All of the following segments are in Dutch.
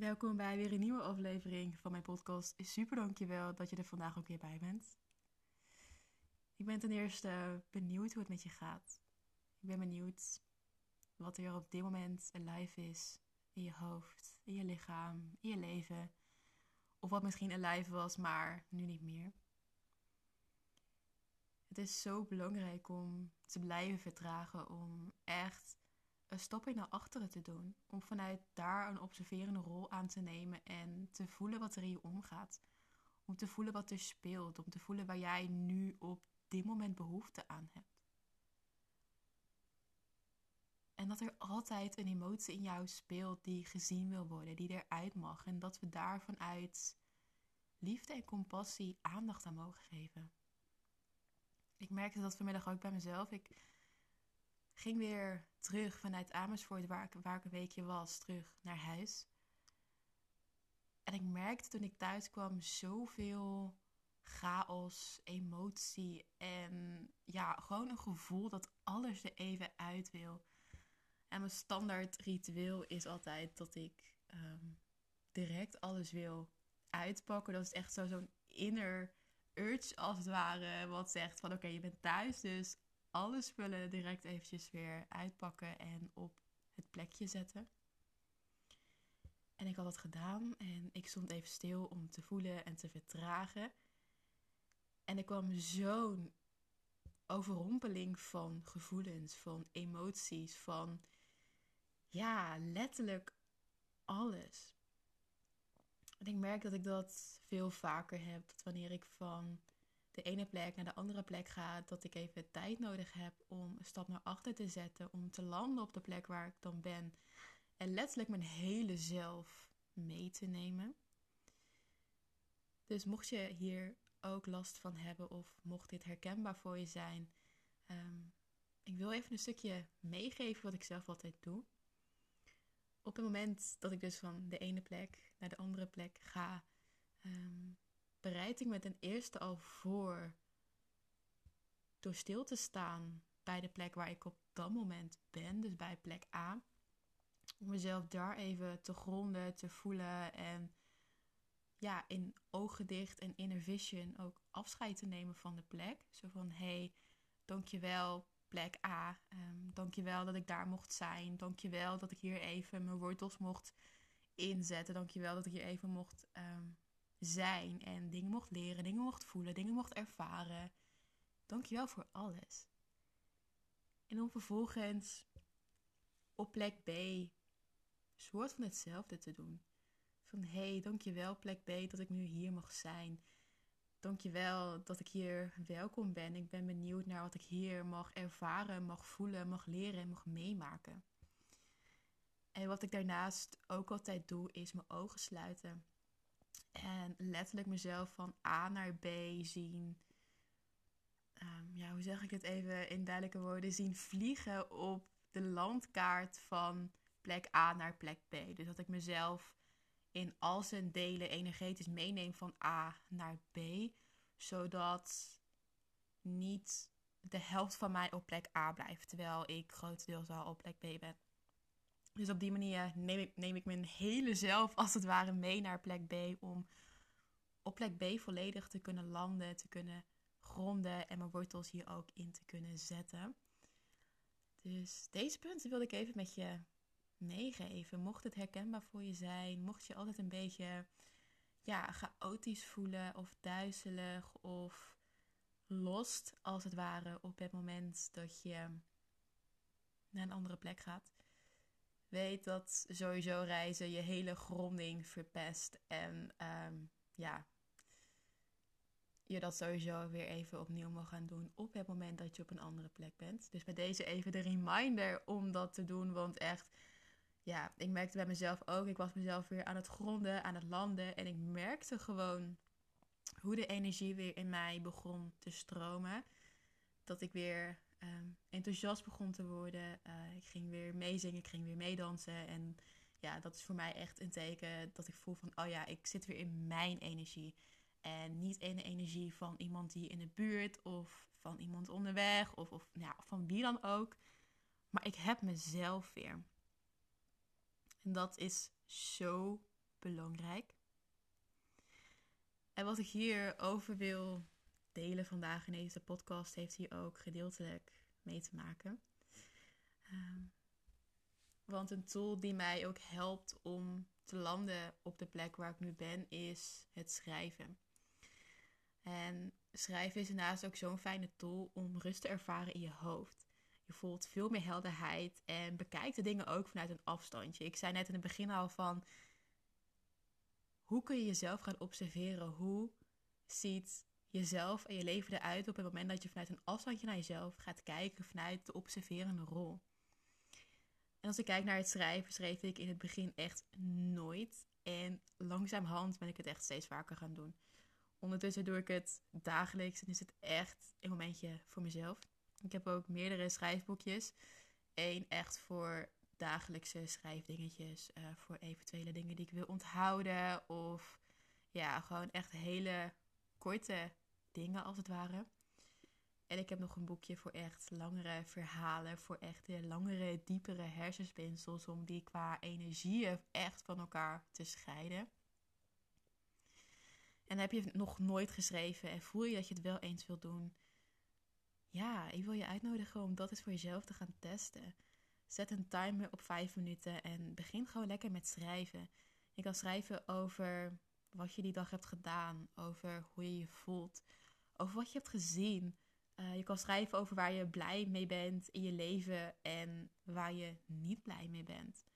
Welkom bij weer een nieuwe aflevering van mijn podcast. Super dankjewel dat je er vandaag ook weer bij bent. Ik ben ten eerste benieuwd hoe het met je gaat. Ik ben benieuwd wat er op dit moment live is in je hoofd, in je lichaam, in je leven. Of wat misschien een live was, maar nu niet meer. Het is zo belangrijk om te blijven vertragen, om echt stapje naar achteren te doen. Om vanuit daar een observerende rol aan te nemen en te voelen wat er in je omgaat. Om te voelen wat er speelt, om te voelen waar jij nu op dit moment behoefte aan hebt. En dat er altijd een emotie in jou speelt die gezien wil worden, die eruit mag. En dat we daar vanuit liefde en compassie aandacht aan mogen geven. Ik merkte dat vanmiddag ook bij mezelf. Ik ging weer terug vanuit Amersfoort, waar ik, een weekje was, terug naar huis. En ik merkte toen ik thuis kwam zoveel chaos, emotie en ja, gewoon een gevoel dat alles er even uit wil. En mijn standaard ritueel is altijd dat ik ehm, direct alles wil uitpakken. Dat is echt zo, zo'n inner urge als het ware, wat zegt van oké, je bent thuis, dus alle spullen direct eventjes weer uitpakken en op het plekje zetten. En ik had dat gedaan en ik stond even stil om te voelen en te vertragen. En er kwam zo'n overrompeling van gevoelens, van emoties, van ja, letterlijk alles. En ik merk dat ik dat veel vaker heb. Dat wanneer ik van de ene plek naar de andere plek ga, dat ik even tijd nodig heb om een stap naar achter te zetten, om te landen op de plek waar ik dan ben. En letterlijk mijn hele zelf mee te nemen. Dus mocht je hier ook last van hebben of mocht dit herkenbaar voor je zijn, um, ik wil even een stukje meegeven wat ik zelf altijd doe. Op het moment dat ik dus van de ene plek naar de andere plek ga, um, bereid ik me ten eerste al voor door stil te staan bij de plek waar ik op dat moment ben, dus bij plek A. Om mezelf daar even te gronden, te voelen en ja, in ogen dicht en inner vision ook afscheid te nemen van de plek. Zo van, hey, dankjewel plek A, um, dankjewel dat ik daar mocht zijn, dankjewel dat ik hier even mijn wortels mocht inzetten, dankjewel dat ik hier even mocht um, zijn en dingen mocht leren, dingen mocht voelen, dingen mocht ervaren. Dankjewel voor alles. En om vervolgens op plek B soort van hetzelfde te doen. Van hé, hey, dankjewel plek B dat ik nu hier mag zijn. Dankjewel dat ik hier welkom ben. Ik ben benieuwd naar wat ik hier mag ervaren, mag voelen, mag leren en mag meemaken. En wat ik daarnaast ook altijd doe, is mijn ogen sluiten. En letterlijk mezelf van A naar B zien. Um, ja, hoe zeg ik het even in duidelijke woorden? Zien vliegen op de landkaart van plek A naar plek B. Dus dat ik mezelf in al zijn delen energetisch meeneem van A naar B. Zodat niet de helft van mij op plek A blijft. Terwijl ik grotendeels al op plek B ben. Dus op die manier neem ik, neem ik mijn hele zelf als het ware mee naar plek B. Om op plek B volledig te kunnen landen, te kunnen gronden en mijn wortels hier ook in te kunnen zetten. Dus deze punten wilde ik even met je meegeven. Mocht het herkenbaar voor je zijn, mocht je altijd een beetje ja, chaotisch voelen of duizelig of lost als het ware op het moment dat je naar een andere plek gaat. Weet dat sowieso reizen je hele gronding verpest. En um, ja, je dat sowieso weer even opnieuw mag gaan doen op het moment dat je op een andere plek bent. Dus bij deze even de reminder om dat te doen. Want echt, ja, ik merkte bij mezelf ook. Ik was mezelf weer aan het gronden, aan het landen. En ik merkte gewoon hoe de energie weer in mij begon te stromen. Dat ik weer um, enthousiast begon te worden. Uh, ik ging weer meezingen, ik ging weer meedansen. En ja, dat is voor mij echt een teken dat ik voel van, oh ja, ik zit weer in mijn energie. En niet in de energie van iemand die in de buurt of van iemand onderweg of, of van wie dan ook. Maar ik heb mezelf weer. En dat is zo belangrijk. En wat ik hier over wil delen vandaag in deze podcast, heeft hier ook gedeeltelijk mee te maken. Ehm, want een tool die mij ook helpt om te landen op de plek waar ik nu ben, is het schrijven. En schrijven is daarnaast ook zo'n fijne tool om rust te ervaren in je hoofd. Je voelt veel meer helderheid en bekijkt de dingen ook vanuit een afstandje. Ik zei net in het begin al van hoe kun je jezelf gaan observeren? Hoe ziet jezelf en je leven eruit op het moment dat je vanuit een afstandje naar jezelf gaat kijken vanuit de observerende rol? En als ik kijk naar het schrijven, schreef ik in het begin echt nooit. En langzamerhand ben ik het echt steeds vaker gaan doen. Ondertussen doe ik het dagelijks en is het echt een momentje voor mezelf. Ik heb ook meerdere schrijfboekjes. Eén echt voor dagelijkse schrijfdingetjes. Uh, voor eventuele dingen die ik wil onthouden. Of ja, gewoon echt hele korte dingen als het ware. En ik heb nog een boekje voor echt langere verhalen. Voor echt langere, diepere hersenspinsels. Om die qua energieën echt van elkaar te scheiden. En heb je het nog nooit geschreven en voel je dat je het wel eens wilt doen? Ja, ik wil je uitnodigen om dat eens voor jezelf te gaan testen. Zet een timer op 5 minuten en begin gewoon lekker met schrijven. Je kan schrijven over wat je die dag hebt gedaan, over hoe je je voelt, over wat je hebt gezien. Uh, je kan schrijven over waar je blij mee bent in je leven en waar je niet blij mee bent.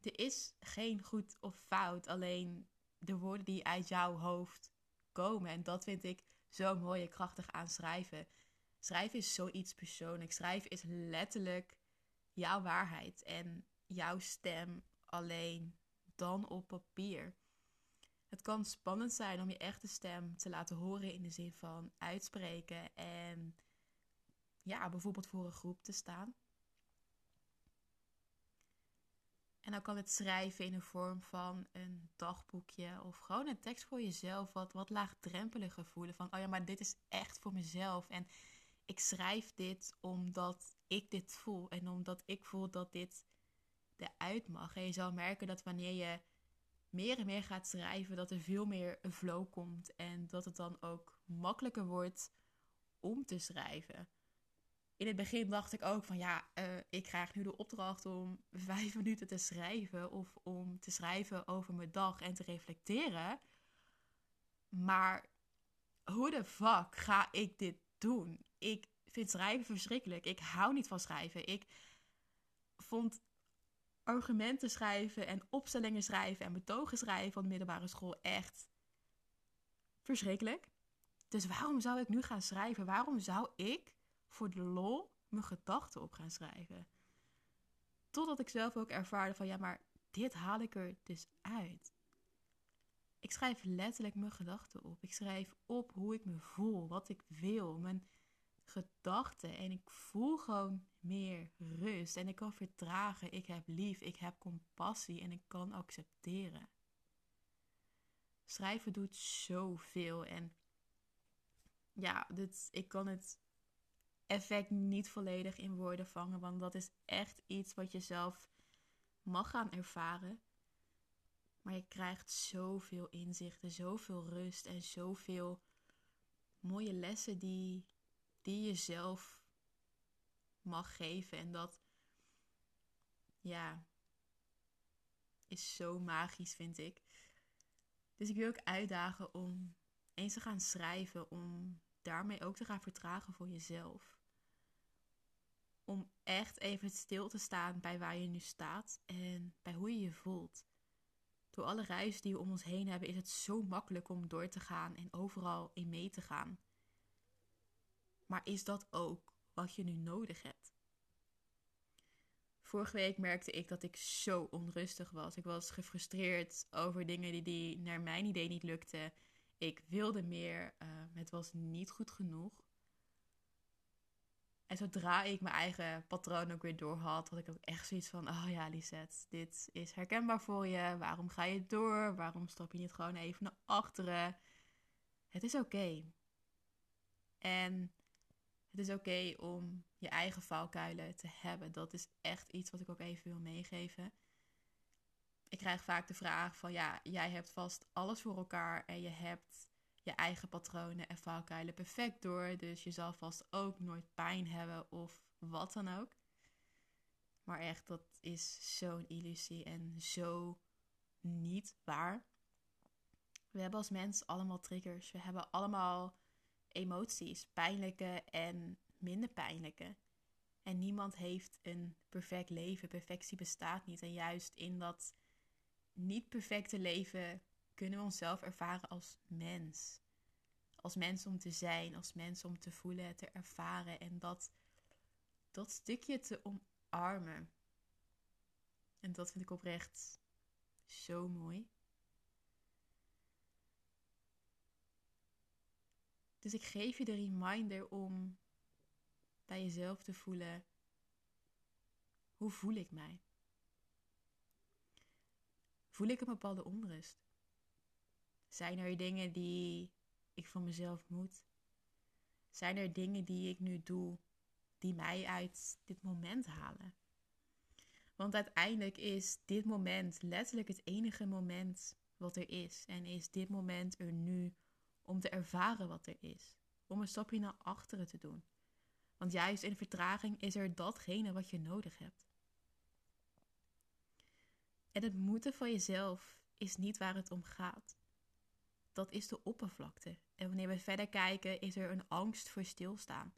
Er is geen goed of fout, alleen de woorden die uit jouw hoofd komen. En dat vind ik zo mooi en krachtig aan schrijven. Schrijven is zoiets persoonlijks. Schrijven is letterlijk jouw waarheid en jouw stem alleen dan op papier. Het kan spannend zijn om je echte stem te laten horen in de zin van uitspreken en ja, bijvoorbeeld voor een groep te staan. En dan kan het schrijven in de vorm van een dagboekje of gewoon een tekst voor jezelf, wat, wat laagdrempeliger voelen. Van, oh ja, maar dit is echt voor mezelf. En ik schrijf dit omdat ik dit voel en omdat ik voel dat dit eruit mag. En je zal merken dat wanneer je meer en meer gaat schrijven, dat er veel meer een flow komt en dat het dan ook makkelijker wordt om te schrijven in het begin dacht ik ook van ja, uh, ik krijg nu de opdracht om vijf minuten te schrijven of om te schrijven over mijn dag en te reflecteren. Maar hoe de fuck ga ik dit doen? Ik vind schrijven verschrikkelijk. Ik hou niet van schrijven. Ik vond argumenten schrijven en opstellingen schrijven en betogen schrijven van de middelbare school echt verschrikkelijk. Dus waarom zou ik nu gaan schrijven? Waarom zou ik voor de lol mijn gedachten op gaan schrijven. Totdat ik zelf ook ervaarde van ja, maar dit haal ik er dus uit. Ik schrijf letterlijk mijn gedachten op. Ik schrijf op hoe ik me voel, wat ik wil, mijn gedachten. En ik voel gewoon meer rust. En ik kan vertragen. Ik heb lief, ik heb compassie en ik kan accepteren. Schrijven doet zoveel. En ja, dit, ik kan het effect niet volledig in woorden vangen. Want dat is echt iets wat je zelf mag gaan ervaren. Maar je krijgt zoveel inzichten, zoveel rust en zoveel mooie lessen die, die je zelf mag geven. En dat, ja, is zo magisch, vind ik. Dus ik wil ook uitdagen om eens te gaan schrijven, om daarmee ook te gaan vertragen voor jezelf om echt even stil te staan bij waar je nu staat en bij hoe je je voelt. Door alle ruis die we om ons heen hebben, is het zo makkelijk om door te gaan en overal in mee te gaan. Maar is dat ook wat je nu nodig hebt? Vorige week merkte ik dat ik zo onrustig was. Ik was gefrustreerd over dingen die, die naar mijn idee niet lukten. Ik wilde meer. Uh, het was niet goed genoeg. En zodra ik mijn eigen patroon ook weer door had, had ik ook echt zoiets van: Oh ja, Lisette, dit is herkenbaar voor je. Waarom ga je door? Waarom stap je niet gewoon even naar achteren? Het is oké. En het is oké om je eigen valkuilen te hebben. Dat is echt iets wat ik ook even wil meegeven. ik krijg vaak de vraag van ja, jij hebt vast alles voor elkaar en je hebt je eigen patronen en valkuilen perfect door. Dus je zal vast ook nooit pijn hebben of wat dan ook. Maar echt, dat is zo'n illusie en zo niet waar. We hebben als mens allemaal triggers. We hebben allemaal emoties, pijnlijke en minder pijnlijke. En niemand heeft een perfect leven. Perfectie bestaat niet. En juist in dat niet perfecte leven kunnen we onszelf ervaren als mens. Als mens om te zijn, als mens om te voelen, te ervaren en dat, dat stukje te omarmen. En dat vind ik oprecht zo mooi. Dus ik geef je de reminder om bij jezelf te voelen: hoe voel ik mij? Voel ik een bepaalde onrust? Zijn er dingen die ik van mezelf moet? Zijn er dingen die ik nu doe die mij uit dit moment halen? Want uiteindelijk is dit moment letterlijk het enige moment wat er is. En is dit moment er nu om te ervaren wat er is. Om een stapje naar achteren te doen. Want juist in vertraging is er datgene wat je nodig hebt. En het moeten van jezelf is niet waar het om gaat. Dat is de oppervlakte. En wanneer we verder kijken, is er een angst voor stilstaan.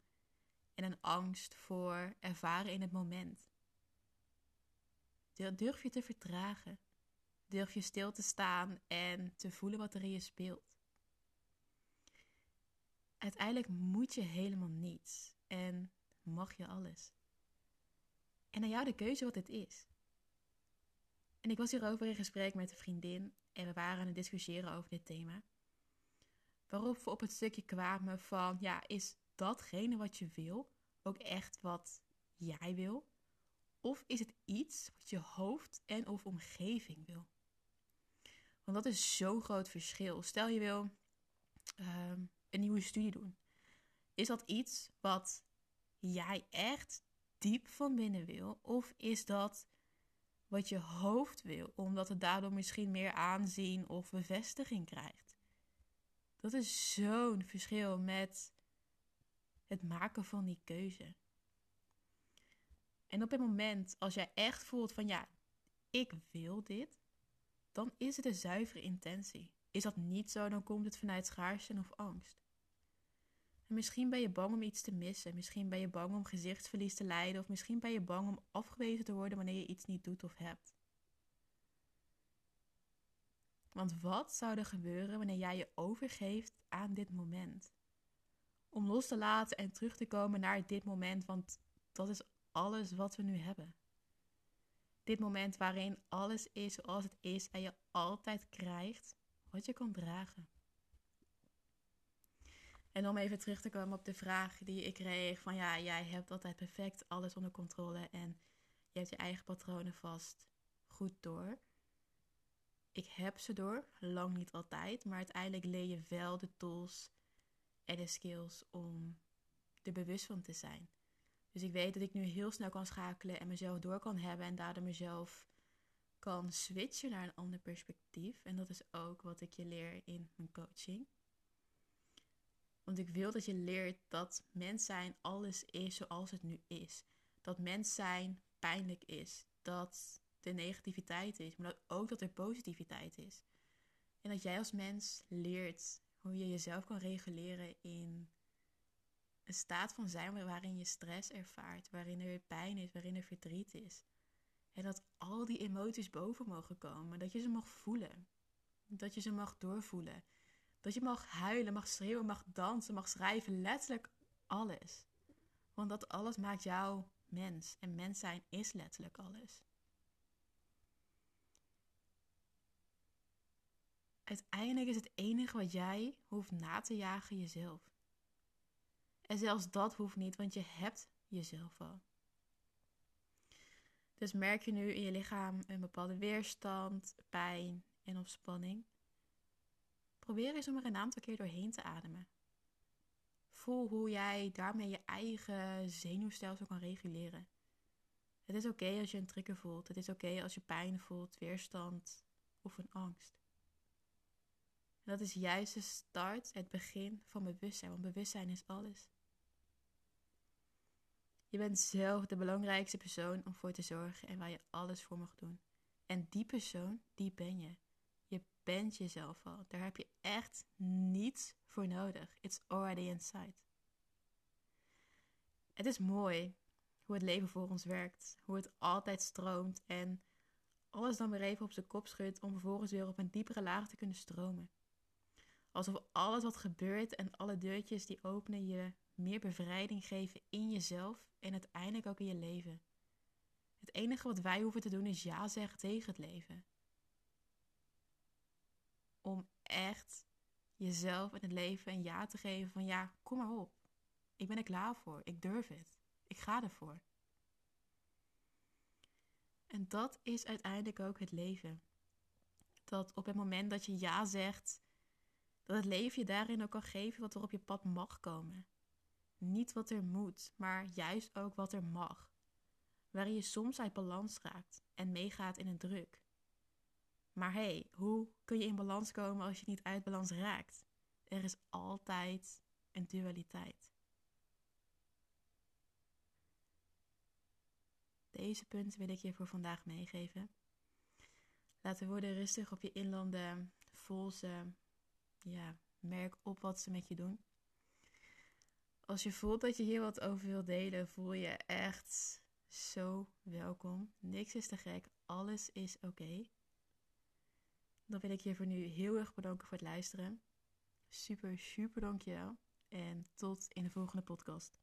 En een angst voor ervaren in het moment. Durf je te vertragen? Durf je stil te staan en te voelen wat er in je speelt? Uiteindelijk moet je helemaal niets en mag je alles. En aan jou de keuze wat het is. En ik was hierover in gesprek met een vriendin en we waren aan het discussiëren over dit thema. Waarop we op het stukje kwamen van, ja, is datgene wat je wil ook echt wat jij wil? Of is het iets wat je hoofd en of omgeving wil? Want dat is zo'n groot verschil. Stel je wil ehm, een nieuwe studie doen. Is dat iets wat jij echt diep van binnen wil? Of is dat wat je hoofd wil, omdat het daardoor misschien meer aanzien of bevestiging krijgt? Dat is zo'n verschil met het maken van die keuze. En op het moment als jij echt voelt van ja, ik wil dit, dan is het een zuivere intentie. Is dat niet zo, dan komt het vanuit schaarste of angst. En misschien ben je bang om iets te missen. Misschien ben je bang om gezichtsverlies te lijden. Of misschien ben je bang om afgewezen te worden wanneer je iets niet doet of hebt. Want wat zou er gebeuren wanneer jij je overgeeft aan dit moment? Om los te laten en terug te komen naar dit moment, want dat is alles wat we nu hebben. Dit moment waarin alles is zoals het is en je altijd krijgt wat je kan dragen. En om even terug te komen op de vraag die ik kreeg: van ja, jij hebt altijd perfect alles onder controle en je hebt je eigen patronen vast goed door. Ik heb ze door, lang niet altijd, maar uiteindelijk leer je wel de tools en de skills om er bewust van te zijn. Dus ik weet dat ik nu heel snel kan schakelen en mezelf door kan hebben en daardoor mezelf kan switchen naar een ander perspectief. En dat is ook wat ik je leer in mijn coaching. Want ik wil dat je leert dat mens zijn alles is zoals het nu is. Dat mens zijn pijnlijk is. Dat er negativiteit is, maar ook dat er positiviteit is. En dat jij als mens leert hoe je jezelf kan reguleren in een staat van zijn waarin je stress ervaart, waarin er pijn is, waarin er verdriet is. En dat al die emoties boven mogen komen, dat je ze mag voelen. Dat je ze mag doorvoelen. Dat je mag huilen, mag schreeuwen, mag dansen, mag schrijven, letterlijk alles. Want dat alles maakt jou mens. En mens zijn is letterlijk alles. Uiteindelijk is het enige wat jij hoeft na te jagen jezelf. En zelfs dat hoeft niet, want je hebt jezelf al. Dus merk je nu in je lichaam een bepaalde weerstand, pijn en of spanning? Probeer eens om er een aantal keer doorheen te ademen. Voel hoe jij daarmee je eigen zenuwstelsel kan reguleren. Het is oké als je een trigger voelt. Het is oké als je pijn voelt, weerstand of een angst. Dat is juist de start, het begin van bewustzijn, want bewustzijn is alles. Je bent zelf de belangrijkste persoon om voor te zorgen en waar je alles voor mag doen. En die persoon, die ben je. Bent jezelf al. Daar heb je echt niets voor nodig. It's already inside. Het is mooi hoe het leven voor ons werkt, hoe het altijd stroomt en alles dan weer even op zijn kop schudt om vervolgens weer op een diepere laag te kunnen stromen. Alsof alles wat gebeurt en alle deurtjes die openen je meer bevrijding geven in jezelf en uiteindelijk ook in je leven. Het enige wat wij hoeven te doen is ja zeggen tegen het leven. Om echt jezelf en het leven een ja te geven van ja, kom maar op. Ik ben er klaar voor. Ik durf het. Ik ga ervoor. En dat is uiteindelijk ook het leven. Dat op het moment dat je ja zegt, dat het leven je daarin ook kan geven wat er op je pad mag komen. Niet wat er moet, maar juist ook wat er mag. Waarin je soms uit balans raakt en meegaat in een druk. Maar hey, hoe kun je in balans komen als je niet uit balans raakt? Er is altijd een dualiteit. Deze punten wil ik je voor vandaag meegeven. Laat de woorden rustig op je inlanden. Voel ze. Ja, merk op wat ze met je doen. Als je voelt dat je hier wat over wilt delen, voel je echt zo welkom. Niks is te gek. Alles is oké. Dan wil ik je voor nu heel erg bedanken voor het luisteren. Super, super dankjewel. En tot in de volgende podcast.